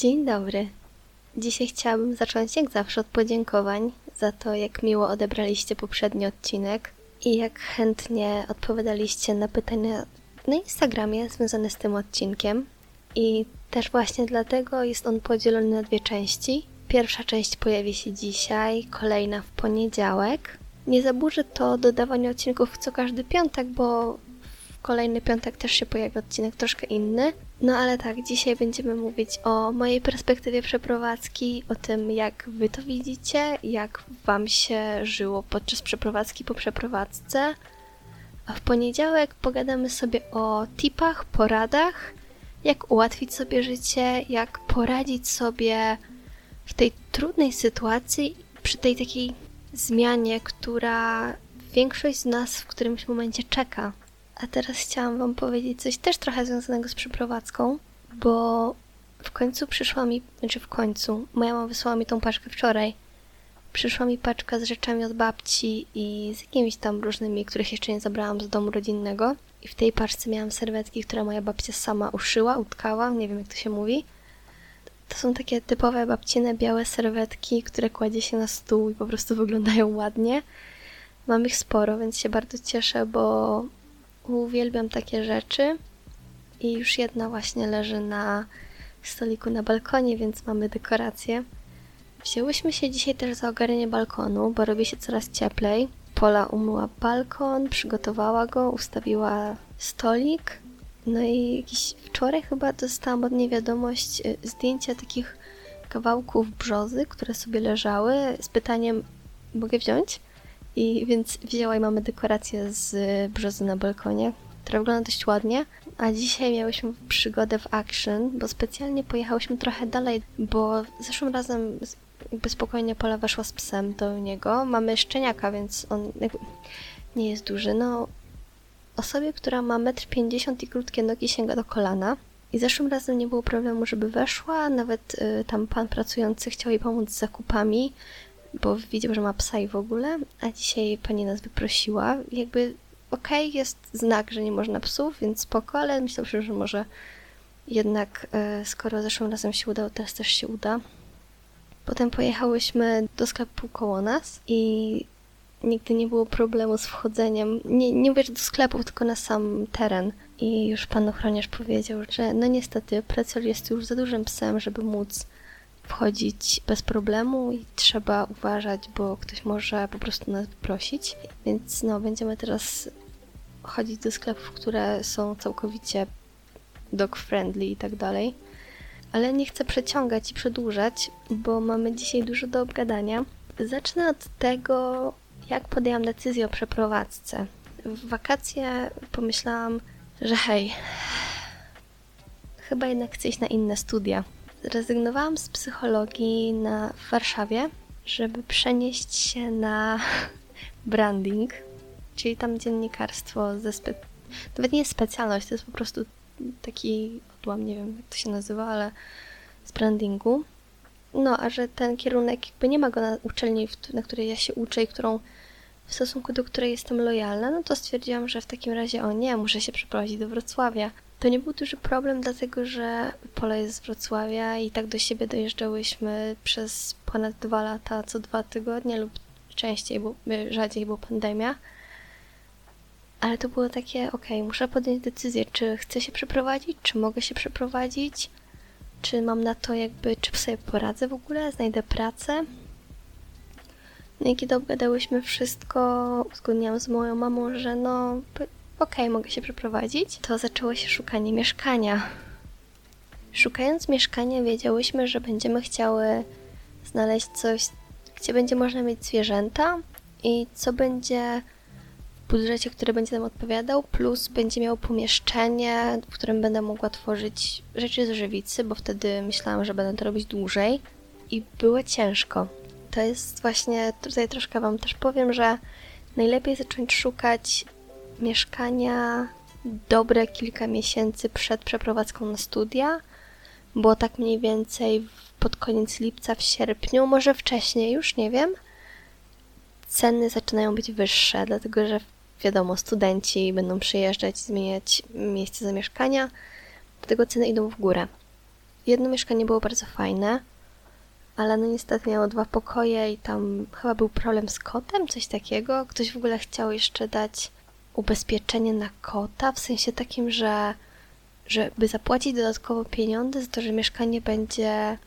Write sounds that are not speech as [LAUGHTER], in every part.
Dzień dobry. Dzisiaj chciałabym zacząć jak zawsze od podziękowań za to, jak miło odebraliście poprzedni odcinek i jak chętnie odpowiadaliście na pytania na Instagramie związane z tym odcinkiem. I też właśnie dlatego jest on podzielony na dwie części. Pierwsza część pojawi się dzisiaj, kolejna w poniedziałek. Nie zaburzy to dodawanie odcinków co każdy piątek, bo w kolejny piątek też się pojawi odcinek troszkę inny. No ale tak, dzisiaj będziemy mówić o mojej perspektywie przeprowadzki, o tym jak wy to widzicie, jak wam się żyło podczas przeprowadzki po przeprowadzce. A w poniedziałek pogadamy sobie o tipach, poradach, jak ułatwić sobie życie, jak poradzić sobie w tej trudnej sytuacji, przy tej takiej zmianie, która większość z nas w którymś momencie czeka. A teraz chciałam Wam powiedzieć coś też trochę związanego z przeprowadzką, bo w końcu przyszła mi, znaczy w końcu, moja mama wysłała mi tą paczkę wczoraj. Przyszła mi paczka z rzeczami od babci i z jakimiś tam różnymi, których jeszcze nie zabrałam z domu rodzinnego. I w tej paczce miałam serwetki, które moja babcia sama uszyła, utkała, nie wiem jak to się mówi. To są takie typowe babcine białe serwetki, które kładzie się na stół i po prostu wyglądają ładnie. Mam ich sporo, więc się bardzo cieszę, bo uwielbiam takie rzeczy. I już jedna właśnie leży na stoliku na balkonie, więc mamy dekorację. Wzięłyśmy się dzisiaj też za ogarnianie balkonu, bo robi się coraz cieplej. Pola umyła balkon, przygotowała go, ustawiła stolik. No i jakiś wczoraj chyba dostałam od niej wiadomość y, zdjęcia takich kawałków brzozy, które sobie leżały z pytaniem mogę wziąć? I więc wzięła i mamy dekorację z brzozy na balkonie, która wygląda dość ładnie. A dzisiaj miałyśmy przygodę w Action, bo specjalnie pojechałyśmy trochę dalej, bo zeszłym razem jakby spokojnie Pola weszła z psem do niego. Mamy szczeniaka, więc on nie jest duży. No, osobie, która ma 1,50 m i krótkie nogi sięga do kolana. I zeszłym razem nie było problemu, żeby weszła. Nawet y, tam pan pracujący chciał jej pomóc z zakupami, bo widział, że ma psa i w ogóle. A dzisiaj pani nas wyprosiła. Jakby okej, okay, jest znak, że nie można psów, więc spoko, ale myślał się, że może jednak y, skoro zeszłym razem się udało, teraz też się uda. Potem pojechałyśmy do sklepu koło nas i nigdy nie było problemu z wchodzeniem, nie, nie mówię, do sklepu, tylko na sam teren. I już pan ochroniarz powiedział, że no niestety Precel jest już za dużym psem, żeby móc wchodzić bez problemu i trzeba uważać, bo ktoś może po prostu nas prosić. Więc no, będziemy teraz chodzić do sklepów, które są całkowicie dog friendly i tak dalej ale nie chcę przeciągać i przedłużać, bo mamy dzisiaj dużo do obgadania. Zacznę od tego, jak podjęłam decyzję o przeprowadzce. W wakacje pomyślałam, że hej, chyba jednak chcę iść na inne studia. Zrezygnowałam z psychologii na, w Warszawie, żeby przenieść się na [LAUGHS] branding, czyli tam dziennikarstwo ze spe... nawet nie specjalność, to jest po prostu taki odłam, nie wiem jak to się nazywa, ale z brandingu. No, a że ten kierunek jakby nie ma go na uczelni, na której ja się uczę i którą w stosunku do której jestem lojalna, no to stwierdziłam, że w takim razie o nie, muszę się przeprowadzić do Wrocławia. To nie był duży problem, dlatego że Pola jest z Wrocławia i tak do siebie dojeżdżałyśmy przez ponad dwa lata, co dwa tygodnie lub częściej, bo rzadziej, bo pandemia. Ale to było takie, ok, muszę podjąć decyzję, czy chcę się przeprowadzić, czy mogę się przeprowadzić, czy mam na to jakby, czy sobie poradzę w ogóle, znajdę pracę. No i kiedy obgadałyśmy wszystko, uzgodniłam z moją mamą, że no, okej, okay, mogę się przeprowadzić, to zaczęło się szukanie mieszkania. Szukając mieszkania wiedziałyśmy, że będziemy chciały znaleźć coś, gdzie będzie można mieć zwierzęta i co będzie budżecie, który będzie nam odpowiadał, plus będzie miał pomieszczenie, w którym będę mogła tworzyć rzeczy z żywicy, bo wtedy myślałam, że będę to robić dłużej i było ciężko. To jest właśnie, tutaj troszkę Wam też powiem, że najlepiej zacząć szukać mieszkania dobre kilka miesięcy przed przeprowadzką na studia, bo tak mniej więcej pod koniec lipca, w sierpniu, może wcześniej, już nie wiem, ceny zaczynają być wyższe, dlatego że wiadomo, studenci będą przyjeżdżać, zmieniać miejsce zamieszkania, dlatego ceny idą w górę. jedno mieszkanie było bardzo fajne, ale no niestety miało dwa pokoje i tam chyba był problem z kotem, coś takiego. Ktoś w ogóle chciał jeszcze dać ubezpieczenie na kota, w sensie takim, że żeby zapłacić dodatkowo pieniądze za to, że mieszkanie będzie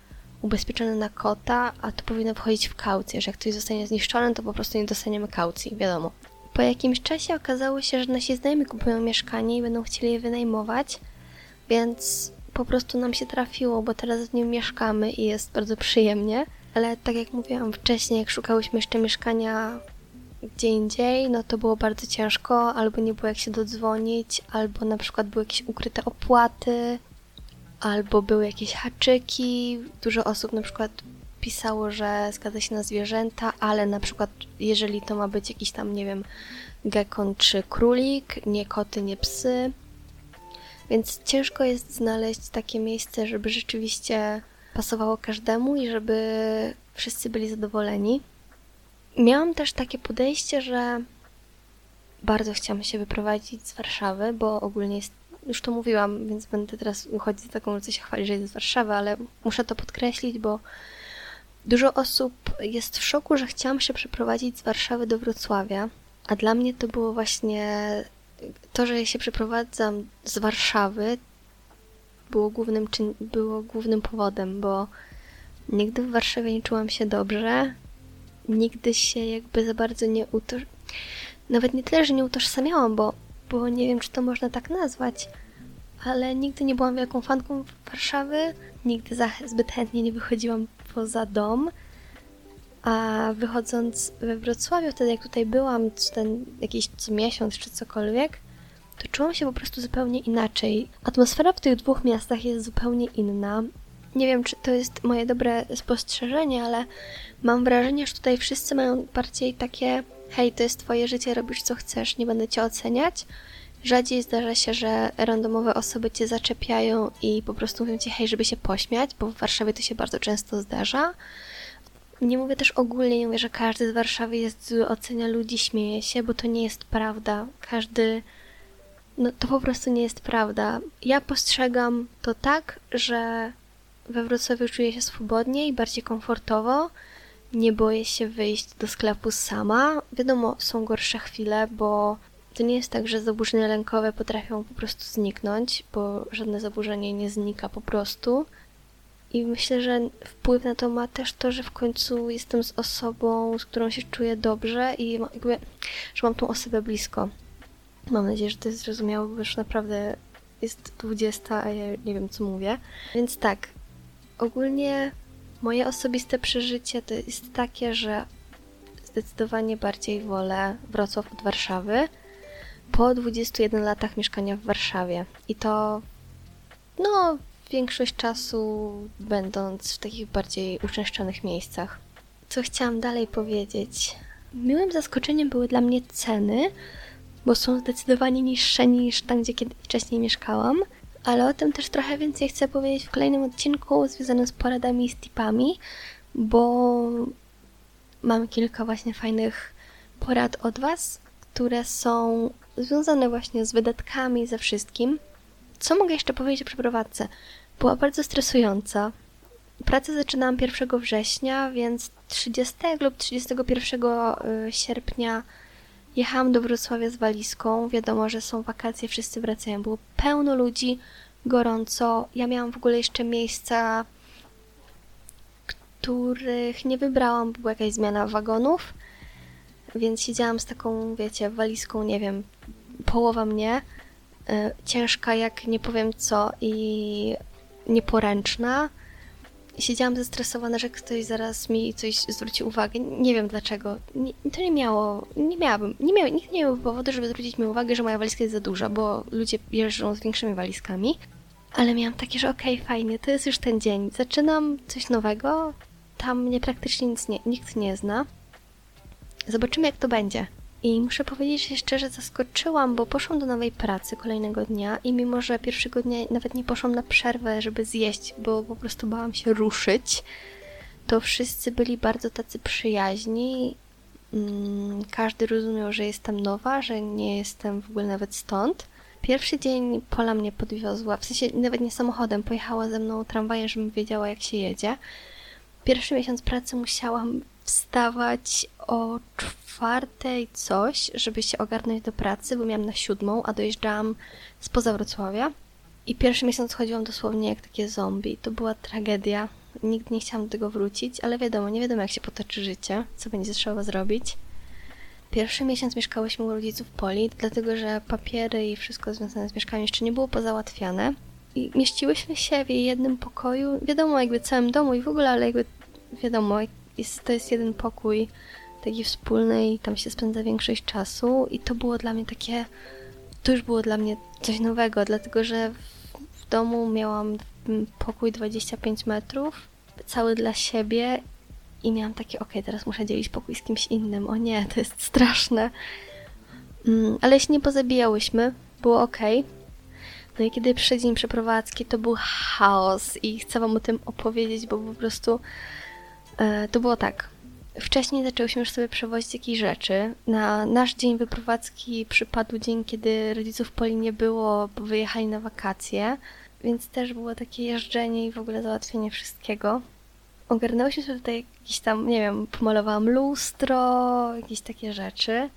ubezpieczone na kota, a to powinno wchodzić w kaucję, że jak ktoś zostanie zniszczony, to po prostu nie dostaniemy kaucji, wiadomo. Po jakimś czasie okazało się, że nasi znajomi kupują mieszkanie i będą chcieli je wynajmować, więc po prostu nam się trafiło, bo teraz w nim mieszkamy i jest bardzo przyjemnie. Ale tak jak mówiłam wcześniej, jak szukałyśmy jeszcze mieszkania gdzie indziej, no to było bardzo ciężko, albo nie było jak się dodzwonić, albo na przykład były jakieś ukryte opłaty, albo były jakieś haczyki. Dużo osób na przykład pisało, że zgadza się na zwierzęta, ale na przykład jeżeli to ma być jakiś tam, nie wiem, gekon czy królik, nie koty, nie psy. Więc ciężko jest znaleźć takie miejsce, żeby rzeczywiście pasowało każdemu i żeby wszyscy byli zadowoleni. Miałam też takie podejście, że bardzo chciałam się wyprowadzić z Warszawy, bo ogólnie jest, już to mówiłam, więc będę teraz uchodzić za taką, co się chwali, że jest z Warszawy, ale muszę to podkreślić, bo dużo osób jest w szoku, że chciałam się przeprowadzić z Warszawy do Wrocławia, a dla mnie to było właśnie to, że się przeprowadzam z Warszawy, było głównym, było głównym powodem, bo nigdy w Warszawie nie czułam się dobrze, nigdy się jakby za bardzo nie utoż... Nawet nie tyle, że nie utożsamiałam, bo, bo nie wiem, czy to można tak nazwać, ale nigdy nie byłam wielką fanką Warszawy, nigdy za, zbyt chętnie nie wychodziłam poza dom, a wychodząc we Wrocławiu, wtedy jak tutaj byłam, ten jakiś co miesiąc czy cokolwiek, to czułam się po prostu zupełnie inaczej. Atmosfera w tych dwóch miastach jest zupełnie inna. Nie wiem, czy to jest moje dobre spostrzeżenie, ale mam wrażenie, że tutaj wszyscy mają bardziej takie hej, to jest twoje życie, robisz co chcesz, nie będę cię oceniać. Rzadziej zdarza się, że randomowe osoby cię zaczepiają i po prostu mówią ci hej, żeby się pośmiać, bo w Warszawie to się bardzo często zdarza. Nie mówię też ogólnie, nie mówię, że każdy z Warszawy jest zły, ocenia ludzi, śmieje się, bo to nie jest prawda. Każdy no to po prostu nie jest prawda. Ja postrzegam to tak, że we Wrocławiu czuję się swobodniej bardziej komfortowo. Nie boję się wyjść do sklepu sama. Wiadomo, są gorsze chwile, bo to nie jest tak, że zaburzenia lękowe potrafią po prostu zniknąć, bo żadne zaburzenie nie znika po prostu. I myślę, że wpływ na to ma też to, że w końcu jestem z osobą, z którą się czuję dobrze i jakby, że mam tą osobę blisko. Mam nadzieję, że to jest zrozumiałe, bo już naprawdę jest 20, a ja nie wiem, co mówię. Więc tak, ogólnie moje osobiste przeżycie to jest takie, że zdecydowanie bardziej wolę Wrocław od Warszawy po 21 latach mieszkania w Warszawie. I to, no, większość czasu będąc w takich bardziej uczęszczanych miejscach. Co chciałam dalej powiedzieć? Miłym zaskoczeniem były dla mnie ceny, bo są zdecydowanie niższe niż tam, gdzie kiedy wcześniej mieszkałam. Ale o tym też trochę więcej chcę powiedzieć w kolejnym odcinku związanym z poradami i z tipami, bo mam kilka właśnie fajnych porad od Was, które są związane właśnie z wydatkami, ze wszystkim. Co mogę jeszcze powiedzieć o przeprowadzce? Była bardzo stresująca. Pracę zaczynałam 1 września, więc 30 lub 31 y, sierpnia Jechałam do Wrocławia z walizką. Wiadomo, że są wakacje, wszyscy wracają. Było pełno ludzi, gorąco. Ja miałam w ogóle jeszcze miejsca, których nie wybrałam, była jakaś zmiana wagonów. Więc siedziałam z taką, wiecie, walizką, nie wiem, połowa mnie, y, ciężka jak nie powiem co i nieporęczna siedziałam zestresowana, że ktoś zaraz mi coś zwróci uwagę. Nie wiem dlaczego. Nie, to nie miało, nie miałabym, nie miał, nikt nie miał powodu, żeby zwrócić mi uwagę, że moja walizka jest za duża, bo ludzie jeżdżą z większymi walizkami. Ale miałam takie, że okej, okay, fajnie, to jest już ten dzień. Zaczynam coś nowego, tam mnie praktycznie nic nie, nikt nie zna. Zobaczymy, jak to będzie. I muszę powiedzieć, że się szczerze zaskoczyłam, bo poszłam do nowej pracy kolejnego dnia i mimo, że pierwszego dnia nawet nie poszłam na przerwę, żeby zjeść, bo po prostu bałam się ruszyć, to wszyscy byli bardzo tacy przyjaźni. Mm, każdy rozumiał, że jestem nowa, że nie jestem w ogóle nawet stąd. Pierwszy dzień Pola mnie podwiozła, w sensie nawet nie samochodem, pojechała ze mną tramwajem, żebym wiedziała jak się jedzie. Pierwszy miesiąc pracy musiałam wstawać o czwartej coś, żeby się ogarnąć do pracy, bo miałam na siódmą, a dojeżdżałam spoza Wrocławia. I pierwszy miesiąc chodziłam dosłownie jak takie zombie. To była tragedia. Nigdy nie chciałam do tego wrócić, ale wiadomo, nie wiadomo jak się potoczy życie, co będzie trzeba zrobić. Pierwszy miesiąc mieszkałyśmy u rodziców Poli, dlatego że papiery i wszystko związane z mieszkaniem jeszcze nie było pozałatwiane. I mieściłyśmy się w jej jednym pokoju, wiadomo, jakby całym domu i w ogóle, ale jakby wiadomo, jest, to jest jeden pokój taki wspólny i tam się spędza większość czasu i to było dla mnie takie, to już było dla mnie coś nowego, dlatego że w, domu miałam pokój 25 metrów, cały dla siebie i miałam takie, ok, teraz muszę dzielić pokój z kimś innym. O nie, to jest straszne. Mm, ale się nie pozabijałyśmy, było ok. No i kiedy przyszedł dzień przeprowadzki, to był chaos i chcę wam o tym opowiedzieć, bo po prostu e, to było tak. Wcześniej zaczęłyśmy już sobie przewozić jakieś rzeczy. Na nasz dzień wyprowadzki przypadł dzień, kiedy rodziców Poli nie było, bo wyjechali na wakacje, więc też było takie jeżdżenie i w ogóle załatwienie wszystkiego ogarnęłyśmy sobie tutaj jakieś tam, nie wiem, pomalowałam lustro, jakieś takie rzeczy.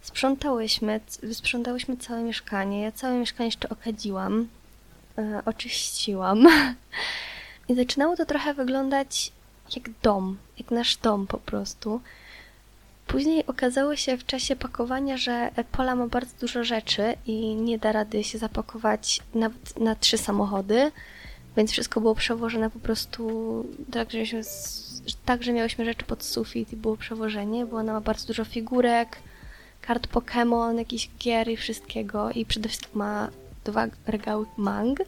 Sprzątałyśmy, sprzątałyśmy całe mieszkanie. Ja całe mieszkanie jeszcze okadziłam, e, oczyściłam. [LAUGHS] I zaczynało to trochę wyglądać jak dom, jak nasz dom po prostu. Później okazało się w czasie pakowania, że Pola ma bardzo dużo rzeczy i nie da rady się zapakować nawet na trzy samochody. Więc wszystko było przewożone po prostu tak, że, tak, że miałyśmy rzeczy pod sufit i było przewożenie, bo ona ma bardzo dużo figurek, kart Pokémon, jakichś gier i wszystkiego i przede wszystkim ma dwa regały mang.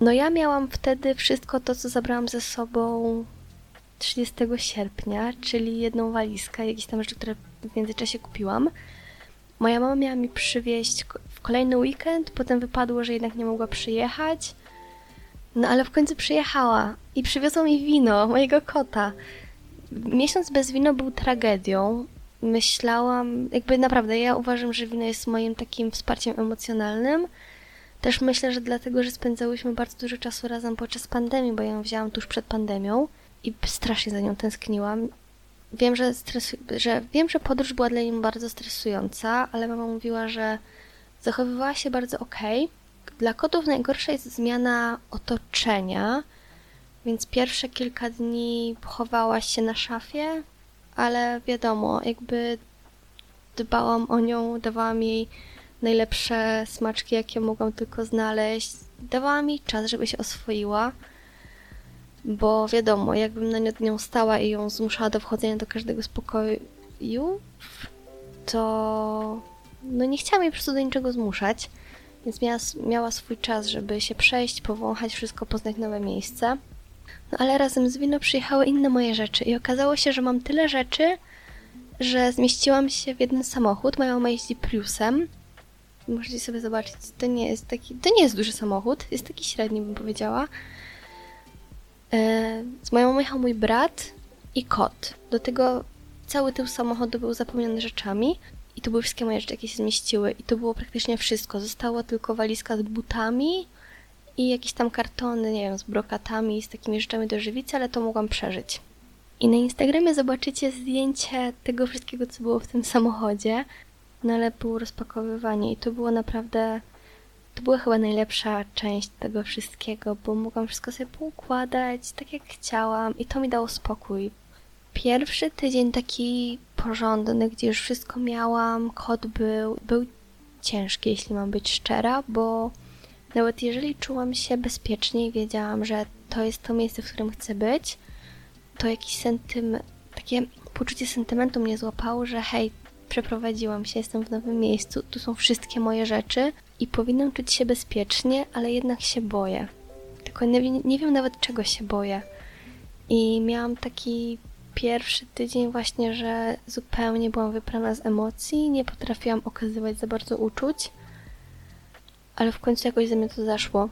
No ja miałam wtedy wszystko to, co zabrałam ze sobą 30 sierpnia, czyli jedną walizkę, jakieś tam rzeczy, które w międzyczasie kupiłam. Moja mama miała mi przywieźć w kolejny weekend, potem wypadło, że jednak nie mogła przyjechać. No ale w końcu przyjechała i przywiozła mi wino, mojego kota. Miesiąc bez wina był tragedią. Myślałam, jakby naprawdę, ja uważam, że wino jest moim takim wsparciem emocjonalnym. Też myślę, że dlatego, że spędzałyśmy bardzo dużo czasu razem podczas pandemii, bo ja ją wzięłam tuż przed pandemią i strasznie za nią tęskniłam. Wiem, że, stresu- że wiem, że podróż była dla niej bardzo stresująca, ale mama mówiła, że zachowywała się bardzo. Okay dla kotów najgorsza jest zmiana otoczenia, więc pierwsze kilka dni chowałaś się na szafie, ale wiadomo, jakby dbałam o nią, dawałam jej najlepsze smaczki, jakie mogłam tylko znaleźć. Dawałam jej czas, żeby się oswoiła, bo wiadomo, jakbym na nią stała i ją zmuszała do wchodzenia do każdego spokoju, to no nie chciałam jej po prostu do niczego zmuszać więc miała, miała swój czas, żeby się przejść, powąchać wszystko, poznać nowe miejsca. No ale razem z wino przyjechały inne moje rzeczy i okazało się, że mam tyle rzeczy, że zmieściłam się w jeden samochód. Moja mama jeździ Priusem. Możecie sobie zobaczyć, to nie jest taki, to nie jest duży samochód, jest taki średni, bym powiedziała. E, z moją jechał mój brat i kot. Do tego cały tył samochodu był zapełniony rzeczami. I to były wszystkie moje rzeczy, jakie się zmieściły. I to było praktycznie wszystko. Została tylko walizka z butami i jakieś tam kartony, nie wiem, z brokatami, z takimi rzeczami do żywicy, ale to mogłam przeżyć. I na Instagramie zobaczycie zdjęcie tego wszystkiego, co było w tym samochodzie. No ale było rozpakowywanie i to było naprawdę... To była chyba najlepsza część tego wszystkiego, bo mogłam wszystko sobie poukładać tak jak chciałam i to mi dało spokój. Pierwszy tydzień taki porządny, gdzie już wszystko miałam, kod był, był ciężki, jeśli mam być szczera, bo nawet jeżeli czułam się bezpiecznie i wiedziałam, że to jest to miejsce, w którym chcę być, to jakiś sentyment, takie poczucie sentymentu mnie złapało, że hej, przeprowadziłam się, jestem w nowym miejscu, tu są wszystkie moje rzeczy i powinnam czuć się bezpiecznie, ale jednak się boję. Tylko nie, nie wiem nawet czego się boję. I miałam taki pierwszy tydzień właśnie, że zupełnie byłam wyprana z emocji, nie potrafiłam okazywać za bardzo uczuć, ale w końcu jakoś ze mnie to zaszło.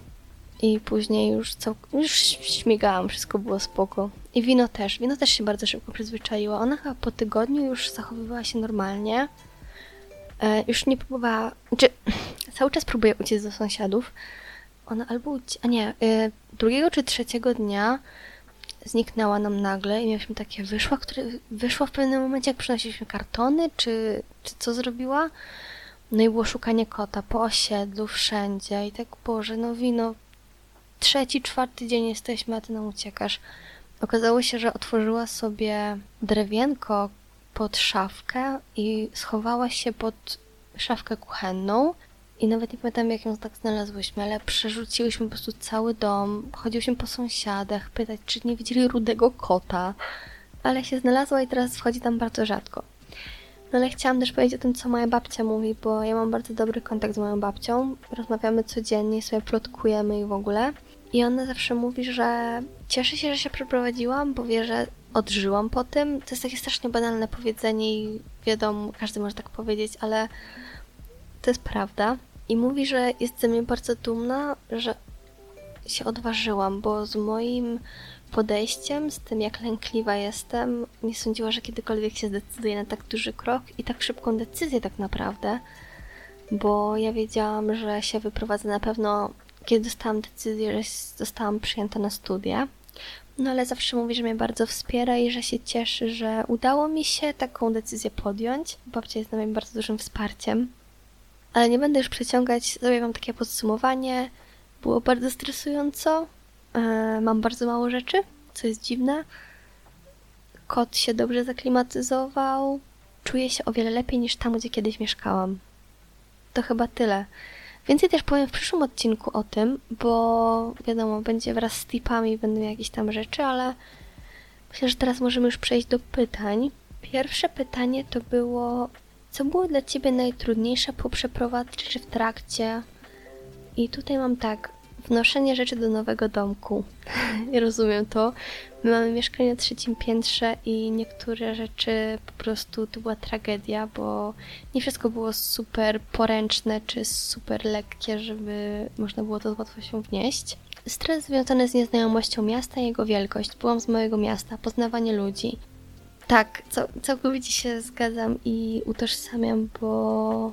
I później już, cał... już śmigałam, wszystko było spoko. I wino też. Wino też się bardzo szybko przyzwyczaiła. Ona chyba po tygodniu już zachowywała się normalnie. E, już nie próbowała... Znaczy, cały czas próbuje uciec do sąsiadów. Ona albo ucie... a nie, y, drugiego czy trzeciego dnia zniknęła nam nagle i mieliśmy takie, wyszła, które, wyszła w pewnym momencie, jak przynosiliśmy kartony, czy, czy co zrobiła? No i było szukanie kota po osiedlu, wszędzie i tak, Boże, no wino, trzeci, czwarty dzień jesteśmy, a ty nam uciekasz. Okazało się, że otworzyła sobie drewienko pod szafkę i schowała się pod szafkę kuchenną. I nawet nie pamiętam, jak ją tak znalazłyśmy, ale przerzuciłyśmy po prostu cały dom. Chodziłyśmy po sąsiadach, pytać, czy nie widzieli rudego kota. Ale się znalazła i teraz wchodzi tam bardzo rzadko. No ale chciałam też powiedzieć o tym, co moja babcia mówi, bo ja mam bardzo dobry kontakt z moją babcią. Rozmawiamy codziennie, sobie plotkujemy i w ogóle. I ona zawsze mówi, że cieszy się, że się przeprowadziłam, bo wie, że odżyłam po tym. To jest takie strasznie banalne powiedzenie i wiadomo, każdy może tak powiedzieć, ale to jest prawda. I mówi, że jest ze mnie bardzo dumna, że się odważyłam, bo z moim podejściem, z tym jak lękliwa jestem, nie sądziła, że kiedykolwiek się zdecyduje na tak duży krok i tak szybką decyzję tak naprawdę, bo ja wiedziałam, że się wyprowadzę na pewno, kiedy dostałam decyzję, że zostałam przyjęta na studia. No ale zawsze mówi, że mnie bardzo wspiera i że się cieszy, że udało mi się taką decyzję podjąć. Babcia jest dla mnie bardzo dużym wsparciem. Ale nie będę już przeciągać, zrobię wam takie podsumowanie. Było bardzo stresująco. E, mam bardzo mało rzeczy, co jest dziwne. Kot się dobrze zaklimatyzował. Czuję się o wiele lepiej niż tam, gdzie kiedyś mieszkałam. To chyba tyle. Więcej też powiem w przyszłym odcinku o tym, bo wiadomo, będzie wraz z tipami, będą jakieś tam rzeczy, ale myślę, że teraz możemy już przejść do pytań. Pierwsze pytanie to było, co było dla Ciebie najtrudniejsze po przeprowadzce czy w trakcie? I tutaj mam tak, wnoszenie rzeczy do nowego domku. [LAUGHS] Rozumiem to. My mamy mieszkanie na trzecim piętrze i niektóre rzeczy po prostu to była tragedia, bo nie wszystko było super poręczne czy super lekkie, żeby można było to z łatwością wnieść. Stres związany z nieznajomością miasta i jego wielkość. Byłam z małego miasta, poznawanie ludzi. Tak, całkowicie się zgadzam i utożsamiam, bo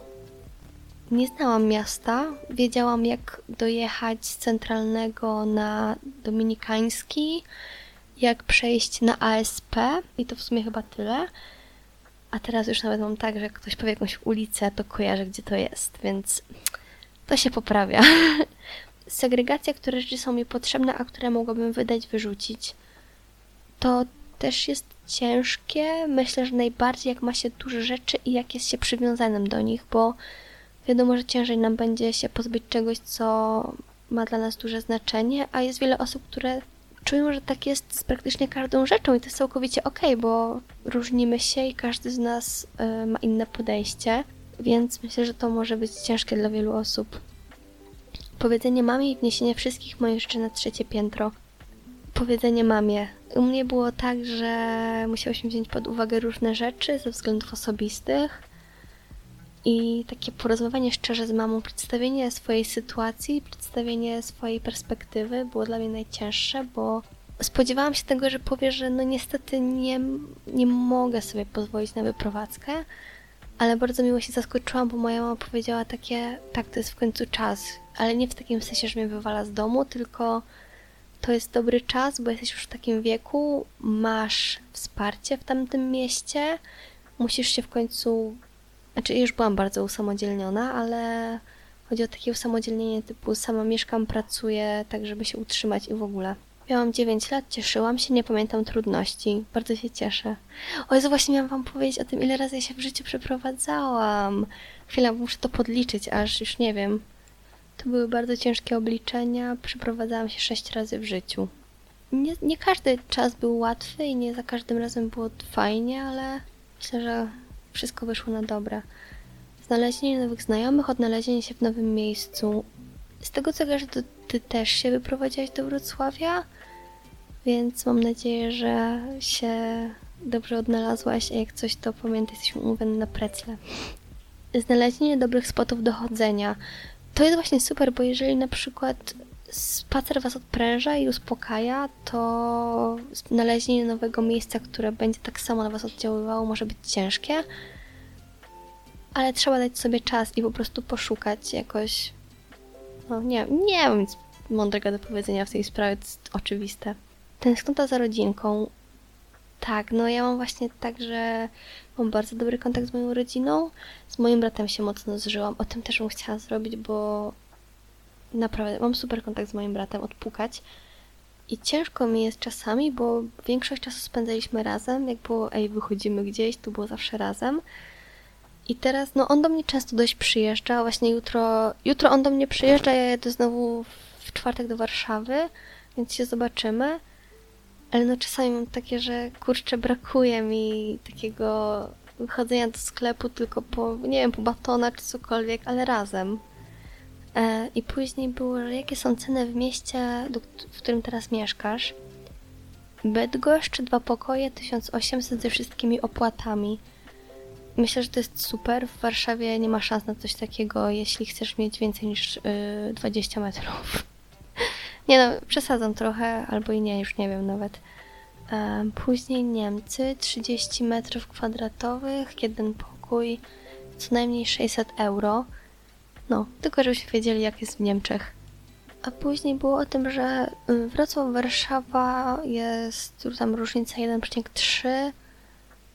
nie znałam miasta. Wiedziałam, jak dojechać z centralnego na dominikański, jak przejść na ASP i to w sumie chyba tyle. A teraz już nawet mam tak, że jak ktoś powie jakąś ulicę, to kojarzę, gdzie to jest, więc to się poprawia. [LAUGHS] Segregacja, które rzeczy są mi potrzebne, a które mogłabym wydać, wyrzucić. To też jest ciężkie. Myślę, że najbardziej jak ma się dużo rzeczy i jak jest się przywiązanym do nich, bo wiadomo, że ciężej nam będzie się pozbyć czegoś, co ma dla nas duże znaczenie, a jest wiele osób, które czują, że tak jest z praktycznie każdą rzeczą i to jest całkowicie okej, okay, bo różnimy się i każdy z nas y, ma inne podejście, więc myślę, że to może być ciężkie dla wielu osób. Powiedzenie mamie i wniesienie wszystkich moich rzeczy na trzecie piętro. Powiedzenie mamie. U mnie było tak, że musiałyśmy wziąć pod uwagę różne rzeczy ze względów osobistych i takie porozmawianie szczerze z mamą, przedstawienie swojej sytuacji, przedstawienie swojej perspektywy było dla mnie najcięższe, bo spodziewałam się tego, że powie, że no niestety nie, nie mogę sobie pozwolić na wyprowadzkę, ale bardzo miło się zaskoczyłam, bo moja mama powiedziała takie, tak, to jest w końcu czas, ale nie w takim sensie, że mnie wywala z domu, tylko to jest dobry czas, bo jesteś już w takim wieku, masz wsparcie w tamtym mieście, musisz się w końcu znaczy, już byłam bardzo usamodzielniona, ale chodzi o takie usamodzielnienie typu sama mieszkam, pracuję, tak żeby się utrzymać i w ogóle. Miałam 9 lat, cieszyłam się, nie pamiętam trudności. Bardzo się cieszę. O Jezu, właśnie miałam wam powiedzieć o tym, ile razy ja się w życiu przeprowadzałam. Chwila, muszę to podliczyć, aż już nie wiem. To były bardzo ciężkie obliczenia. Przeprowadzałam się 6 razy w życiu. Nie, nie każdy czas był łatwy i nie za każdym razem było fajnie, ale myślę, że wszystko wyszło na dobre. Znalezienie nowych znajomych, odnalezienie się w nowym miejscu. Z tego co wiesz, to ty też się wyprowadziłaś do Wrocławia, więc mam nadzieję, że się dobrze odnalazłaś, a jak coś to pamiętaj, jesteśmy umówione na precle. Znalezienie dobrych spotów do chodzenia. To jest właśnie super, bo jeżeli na przykład spacer Was odpręża i uspokaja, to znalezienie nowego miejsca, które będzie tak samo na Was oddziaływało, może być ciężkie. ale trzeba dać sobie czas i po prostu poszukać jakoś. No nie, nie mam nic mądrego do powiedzenia w tej sprawie, to jest oczywiste. Tęsknota za rodzinką. Tak, no ja mam właśnie tak, że mam bardzo dobry kontakt z moją rodziną. Z moim bratem się mocno zżyłam. O tym też bym chciała zrobić, bo naprawdę mam super kontakt z moim bratem, odpukać. I ciężko mi jest czasami, bo większość czasu spędzaliśmy razem. Jak było, ej, wychodzimy gdzieś, to było zawsze razem. I teraz, no on do mnie często dość przyjeżdża. Właśnie jutro, jutro on do mnie przyjeżdża, ja jedę znowu w czwartek do Warszawy, więc się zobaczymy. Ale no czasami mam takie, że kurczę, brakuje mi takiego wychodzenia do sklepu tylko po, nie wiem, po batona czy cokolwiek, ale razem. E, I później było, jakie są ceny w mieście, w którym teraz mieszkasz. Bydgoszcz, dwa pokoje, 1800 ze wszystkimi opłatami. Myślę, że to jest super. W Warszawie nie ma szans na coś takiego, jeśli chcesz mieć więcej niż yy, 20 metrów. [LAUGHS] nie no, przesadzam trochę, albo i nie, już nie wiem nawet. później Niemcy, 30 metrów kwadratowych, jeden pokój, co najmniej 600 euro. No, tylko żebyście wiedzieli, jak jest w Niemczech. A później było o tym, że y, Wrocław-Warszawa jest tam różnica 1,3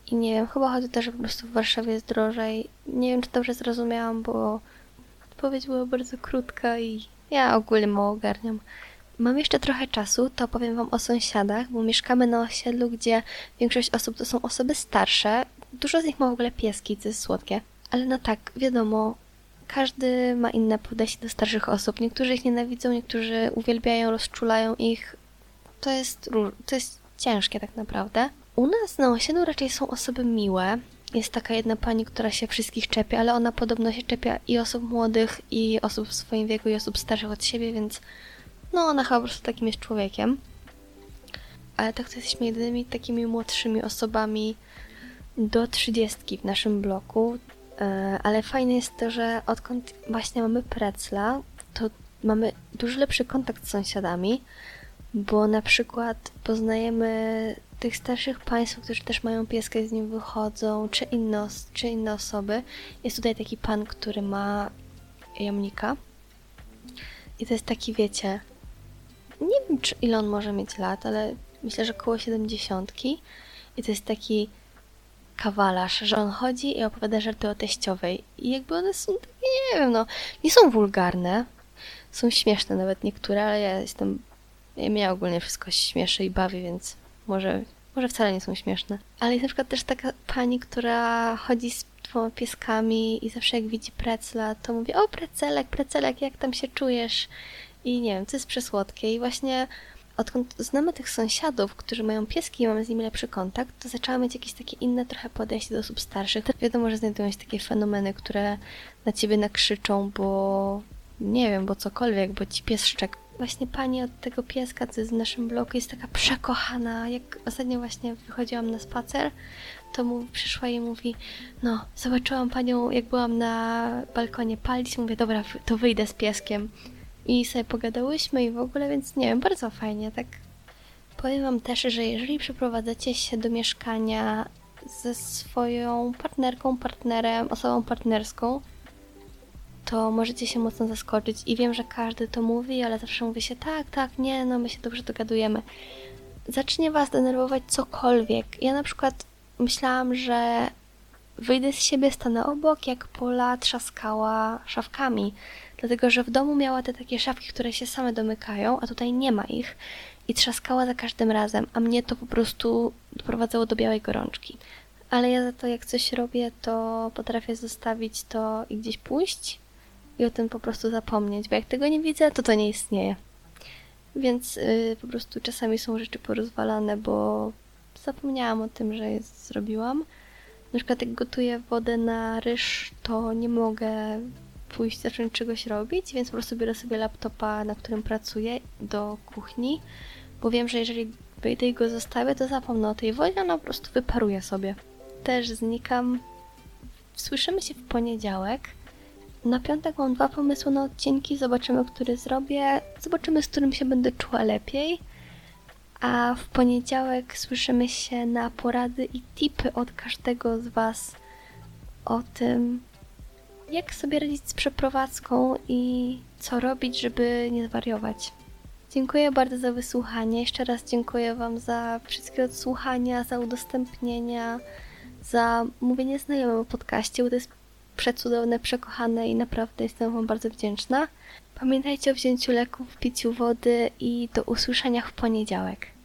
i nie wiem, chyba chodzi też, że po prostu w Warszawie jest drożej. Nie wiem, czy dobrze zrozumiałam, bo odpowiedź była bardzo krótka i ja ogólnie mało ogarniam. Mam jeszcze trochę czasu, to powiem Wam o sąsiadach, bo mieszkamy na osiedlu, gdzie większość osób to są osoby starsze. Dużo z nich ma w ogóle pieski, co jest słodkie. Ale no tak, wiadomo, każdy ma inne podejście do starszych osób. Niektórzy ich nienawidzą, niektórzy uwielbiają, rozczulają ich. To jest, to jest ciężkie tak naprawdę. U nas na osiedlu raczej są osoby miłe. Jest taka jedna pani, która się wszystkich czepia, ale ona podobno się czepia i osób młodych, i osób w swoim wieku, i osób starszych od siebie, więc no ona chyba po prostu takim jest człowiekiem. Ale tak to jesteśmy jedynymi takimi młodszymi osobami do trzydziestki w naszym bloku. E, ale fajne jest to, że odkąd właśnie mamy Precla, to mamy dużo lepszy kontakt z sąsiadami, bo na przykład poznajemy tych starszych państw, którzy też mają pieskę i z nim wychodzą, czy inne, czy inne osoby. Jest tutaj taki pan, który ma jamnika. I to jest taki, wiecie, nie wiem, czy ile on może mieć lat, ale myślę, że około 70. I to jest taki kawalarz, że on chodzi i opowiada żarty o teściowej. I jakby one są nie wiem, no, nie są wulgarne. Są śmieszne nawet niektóre, ale ja jestem, ja mnie ogólnie wszystko śmieszy i bawi, więc może, może wcale nie są śmieszne. Ale jest na przykład też taka pani, która chodzi z dwoma pieskami i zawsze jak widzi precla, to mówi, o precelek, precelek, jak tam się czujesz? I nie wiem, to jest przesłodkie. I właśnie odkąd znamy tych sąsiadów, którzy mają pieski i mamy z nimi lepszy kontakt, to zaczęłam mieć jakieś takie inne trochę podejście do osób starszych. Wiadomo, że znajdują się takie fenomeny, które na ciebie nakrzyczą, bo nie wiem, bo cokolwiek, bo ci pies szczek. Właśnie pani od tego pieska, co jest w naszym bloku, jest taka przekochana. Jak ostatnio właśnie wychodziłam na spacer, to mu przyszła i mówi, no, zobaczyłam panią, jak byłam na balkonie palić, mówię, dobra, to wyjdę z pieskiem i sobie pogadałyśmy i w ogóle, więc nie wiem, bardzo fajnie, tak. Powiem Wam też, że jeżeli przeprowadzacie się do mieszkania ze swoją partnerką, partnerem, osobą partnerską, to możecie się mocno zaskoczyć i wiem, że każdy to mówi, ale zawsze mówi się tak, tak, nie, no my się dobrze dogadujemy. Zacznie Was denerwować cokolwiek. Ja na przykład myślałam, że wyjdę z siebie, stanę obok, jak Pola trzaskała szafkami dlatego że w domu miała te takie szafki, które się same domykają, a tutaj nie ma ich i trzaskała za każdym razem, a mnie to po prostu doprowadzało do białej gorączki. Ale ja za to, jak coś robię, to potrafię zostawić to i gdzieś pójść i o tym po prostu zapomnieć, bo jak tego nie widzę, to to nie istnieje. Więc yy, po prostu czasami są rzeczy porozwalane, bo zapomniałam o tym, że je zrobiłam. Na przykład jak gotuję wodę na ryż, to nie mogę pójść, zacząć czegoś robić, więc po prostu biorę sobie laptopa, na którym pracuję, do kuchni, bo wiem, że jeżeli wyjdę i go zostawię, to zapomnę o tej wodzie, ona po prostu wyparuje sobie. Też znikam. Słyszymy się w poniedziałek. Na piątek mam dwa pomysły na odcinki, zobaczymy, który zrobię, zobaczymy, z którym się będę czuła lepiej. A w poniedziałek słyszymy się na porady i tipy od każdego z Was o tym, jak sobie radzić z przeprowadzką i co robić, żeby nie zwariować. Dziękuję bardzo za wysłuchanie. Jeszcze raz dziękuję Wam za wszystkie odsłuchania, za udostępnienia, za mówienie znajomym o podcaście, bo to jest przecudowne, przekochane i naprawdę jestem Wam bardzo wdzięczna. Pamiętajcie o wzięciu leków, piciu wody i do usłyszenia w poniedziałek.